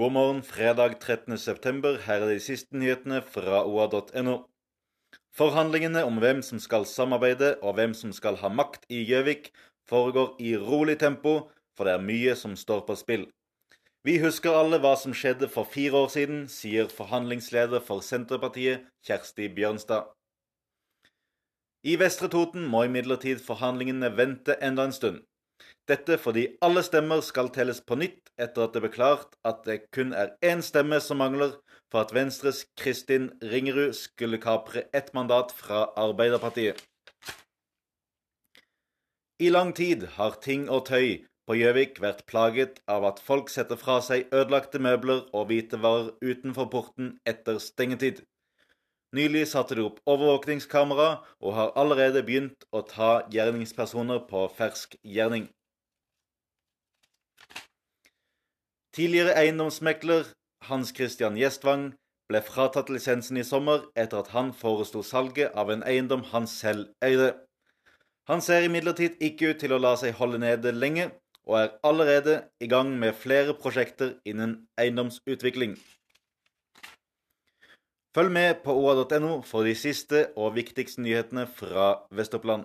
God morgen, fredag 13.9. Her er de siste nyhetene fra oa.no. Forhandlingene om hvem som skal samarbeide og hvem som skal ha makt i Gjøvik, foregår i rolig tempo, for det er mye som står på spill. Vi husker alle hva som skjedde for fire år siden, sier forhandlingsleder for Senterpartiet, Kjersti Bjørnstad. I Vestre Toten må imidlertid forhandlingene vente enda en stund. Dette fordi alle stemmer skal telles på nytt etter at det ble klart at det kun er én stemme som mangler for at Venstres Kristin Ringerud skulle kapre ett mandat fra Arbeiderpartiet. I lang tid har ting og tøy på Gjøvik vært plaget av at folk setter fra seg ødelagte møbler og hvitevarer utenfor porten etter stengetid. Nylig satte de opp overvåkningskamera og har allerede begynt å ta gjerningspersoner på fersk gjerning. Tidligere eiendomsmekler Hans Christian Gjestvang ble fratatt lisensen i sommer etter at han foresto salget av en eiendom han selv eide. Han ser imidlertid ikke ut til å la seg holde nede lenge, og er allerede i gang med flere prosjekter innen eiendomsutvikling. Følg med på oa.no for de siste og viktigste nyhetene fra Vest-Oppland.